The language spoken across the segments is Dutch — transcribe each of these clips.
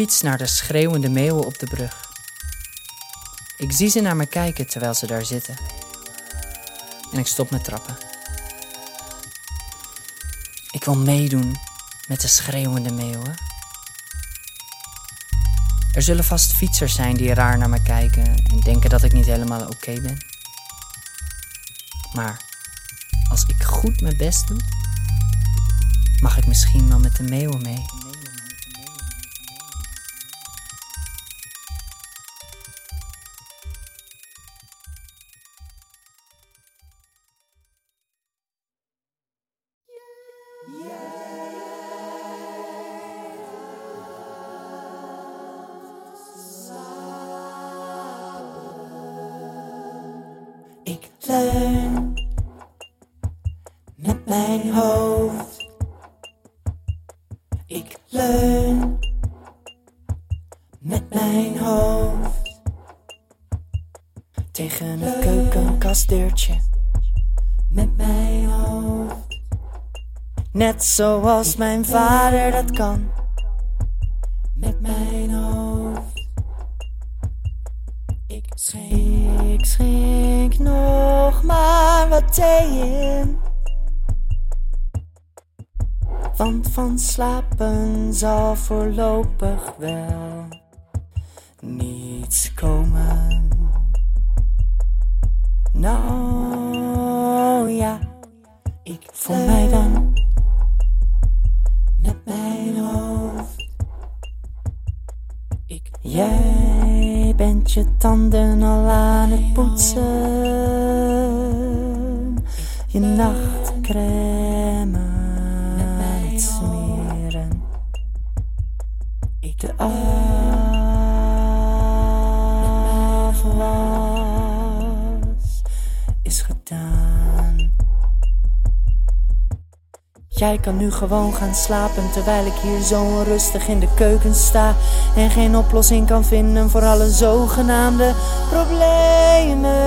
fiets naar de schreeuwende meeuwen op de brug. Ik zie ze naar me kijken terwijl ze daar zitten. En ik stop met trappen. Ik wil meedoen met de schreeuwende meeuwen. Er zullen vast fietsers zijn die raar naar me kijken en denken dat ik niet helemaal oké ben. Maar als ik goed mijn best doe, mag ik misschien wel met de meeuwen mee. Ik leun met mijn hoofd. Ik leun met mijn hoofd tegen het keukenkastdeurtje. Met mijn hoofd, net zoals mijn vader dat kan. Met mijn hoofd. Ik schenk, ik schenk nog maar wat thee in. Want van slapen zal voorlopig wel niets komen. Nou ja, ik voor mij je tanden al aan het poetsen. Je nachtcrème Jij kan nu gewoon gaan slapen terwijl ik hier zo onrustig in de keuken sta en geen oplossing kan vinden voor alle zogenaamde problemen.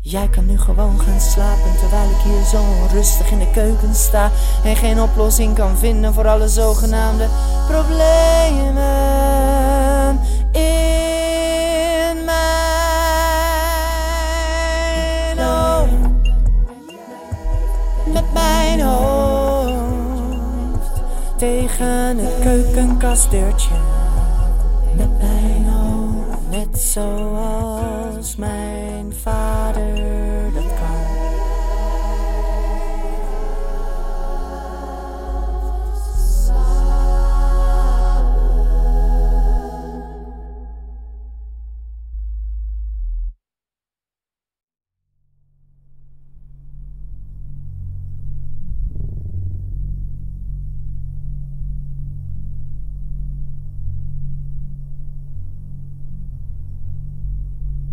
Jij kan nu gewoon gaan slapen terwijl ik hier zo onrustig in de keuken sta en geen oplossing kan vinden voor alle zogenaamde problemen tegen het keukenkastdeurtje. Met mijn hoofd, net zoals mijn vader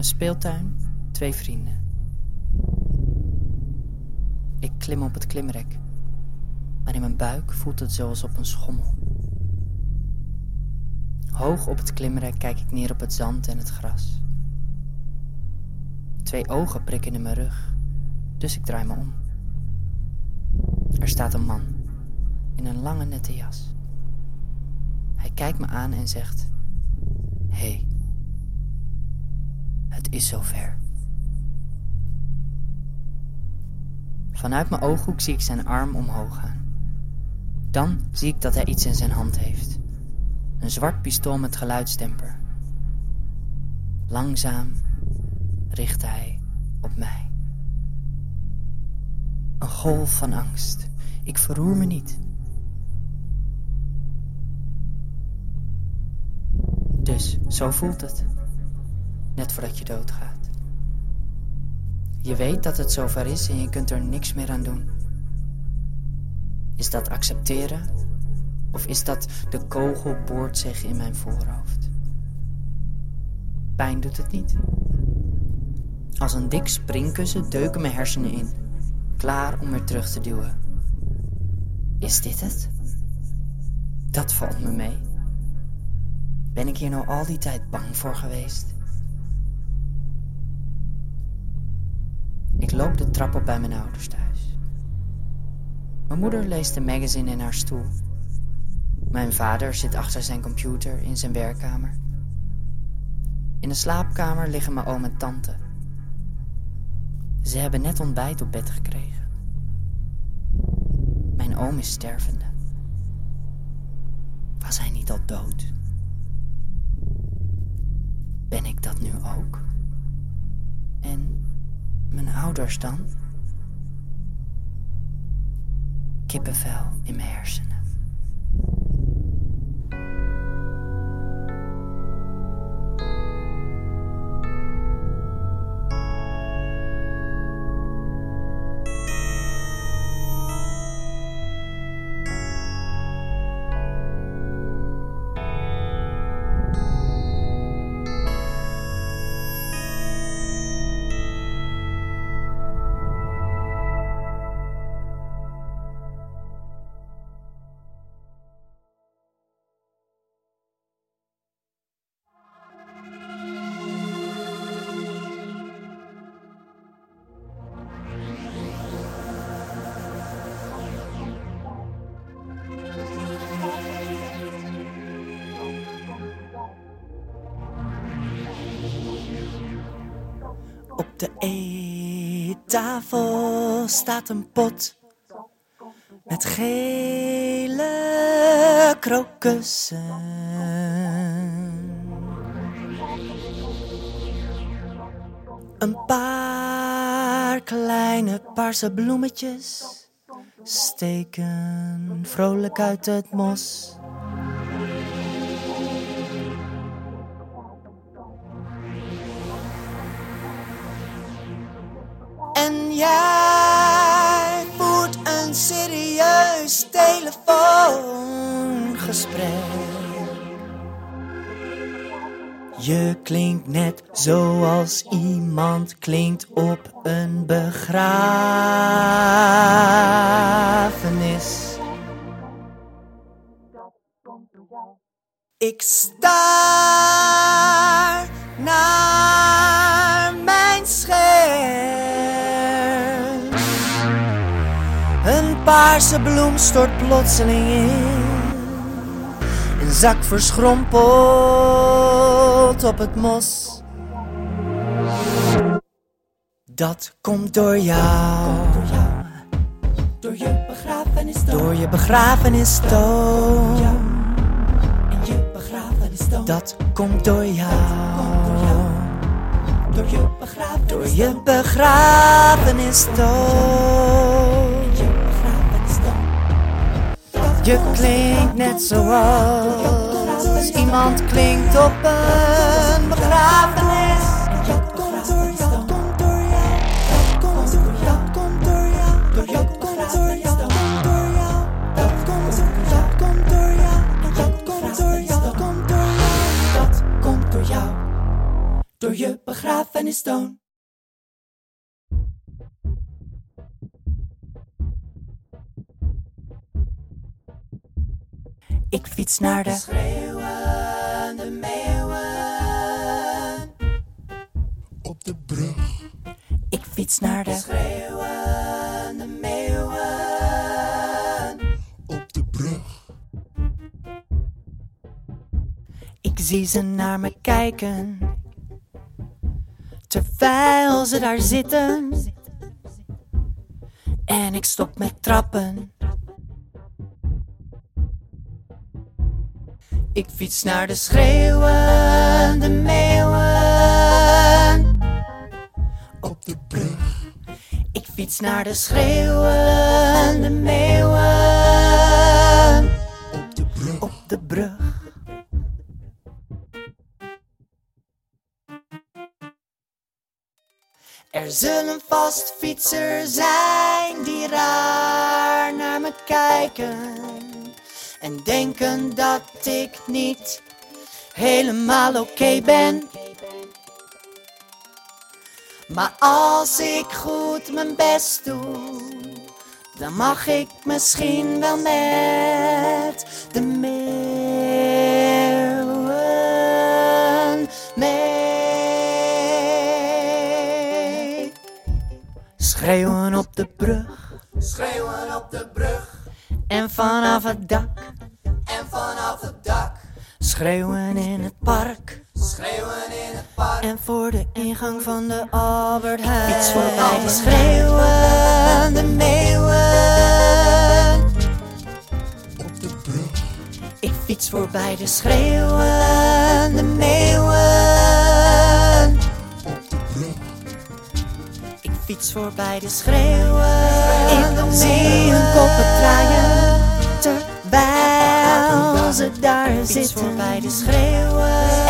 Een speeltuin, twee vrienden. Ik klim op het klimrek, maar in mijn buik voelt het zoals op een schommel. Hoog op het klimrek kijk ik neer op het zand en het gras. Twee ogen prikken in mijn rug, dus ik draai me om. Er staat een man in een lange nette jas. Hij kijkt me aan en zegt: Hé. Hey, het is zover. Vanuit mijn ooghoek zie ik zijn arm omhoog gaan. Dan zie ik dat hij iets in zijn hand heeft. Een zwart pistool met geluidstemper. Langzaam richt hij op mij. Een golf van angst. Ik verroer me niet. Dus zo voelt het net voordat je doodgaat. Je weet dat het zover is en je kunt er niks meer aan doen. Is dat accepteren? Of is dat de kogel boort zich in mijn voorhoofd? Pijn doet het niet. Als een dik springkussen deuken mijn hersenen in, klaar om weer terug te duwen. Is dit het? Dat valt me mee. Ben ik hier nou al die tijd bang voor geweest? Loop de trap op bij mijn ouders thuis. Mijn moeder leest een magazine in haar stoel Mijn vader zit achter zijn computer in zijn werkkamer. In de slaapkamer liggen mijn oom en tante. Ze hebben net ontbijt op bed gekregen. Mijn oom is stervende. Was hij niet al dood? Ben ik dat nu ook? En mijn ouders dan? Kippenvel in mijn hersenen. Op de eettafel staat een pot met gele krokussen. Een paar kleine paarse bloemetjes steken vrolijk uit het mos. Jij voert een serieus telefoongesprek. Je klinkt net zoals iemand klinkt op een begrafenis. Ik sta paarse bloem stort plotseling in. Een zak verschrompeld op het mos. Dat komt door jou. Door je begrafenis dan. Door je begrafenistoon. En je begrafenis dan. Dat komt door jou. Door je begrafenis Door je. Je klinkt net zoals iemand klinkt op een begrafenis. Ik fiets naar de Schreeuwende meeuwen. op de brug, Ik fiets naar de Schreeuwende meeuwen. op de brug, Ik zie ze naar me kijken. Terwijl ze daar zitten. En ik stop met trappen. Ik fiets naar de schreeuwende meeuwen. op de brug, Ik fiets naar de schreeuwende op de brug, Op de brug. Er zullen vast fietsers zijn die raar naar me kijken en denken dat ik niet helemaal oké ben. Maar als ik goed mijn best doe, dan mag ik misschien wel met de meeuwen mee. Schreeuwen op de brug Schreeuwen op de brug. En vanaf het dak En van schreeuwen in het park. Schreeuwen in het park. En voor de ingang van de Albert Heijn. Fiets voorbij de schreeuwende meeuwen. op de brug, Ik fiets voorbij de schreeuwende meeuwen. Fiets voorbij de schreeuwen. Ik zie hun koppen draaien. Terwijl ze daar zitten. voorbij de schreeuwen.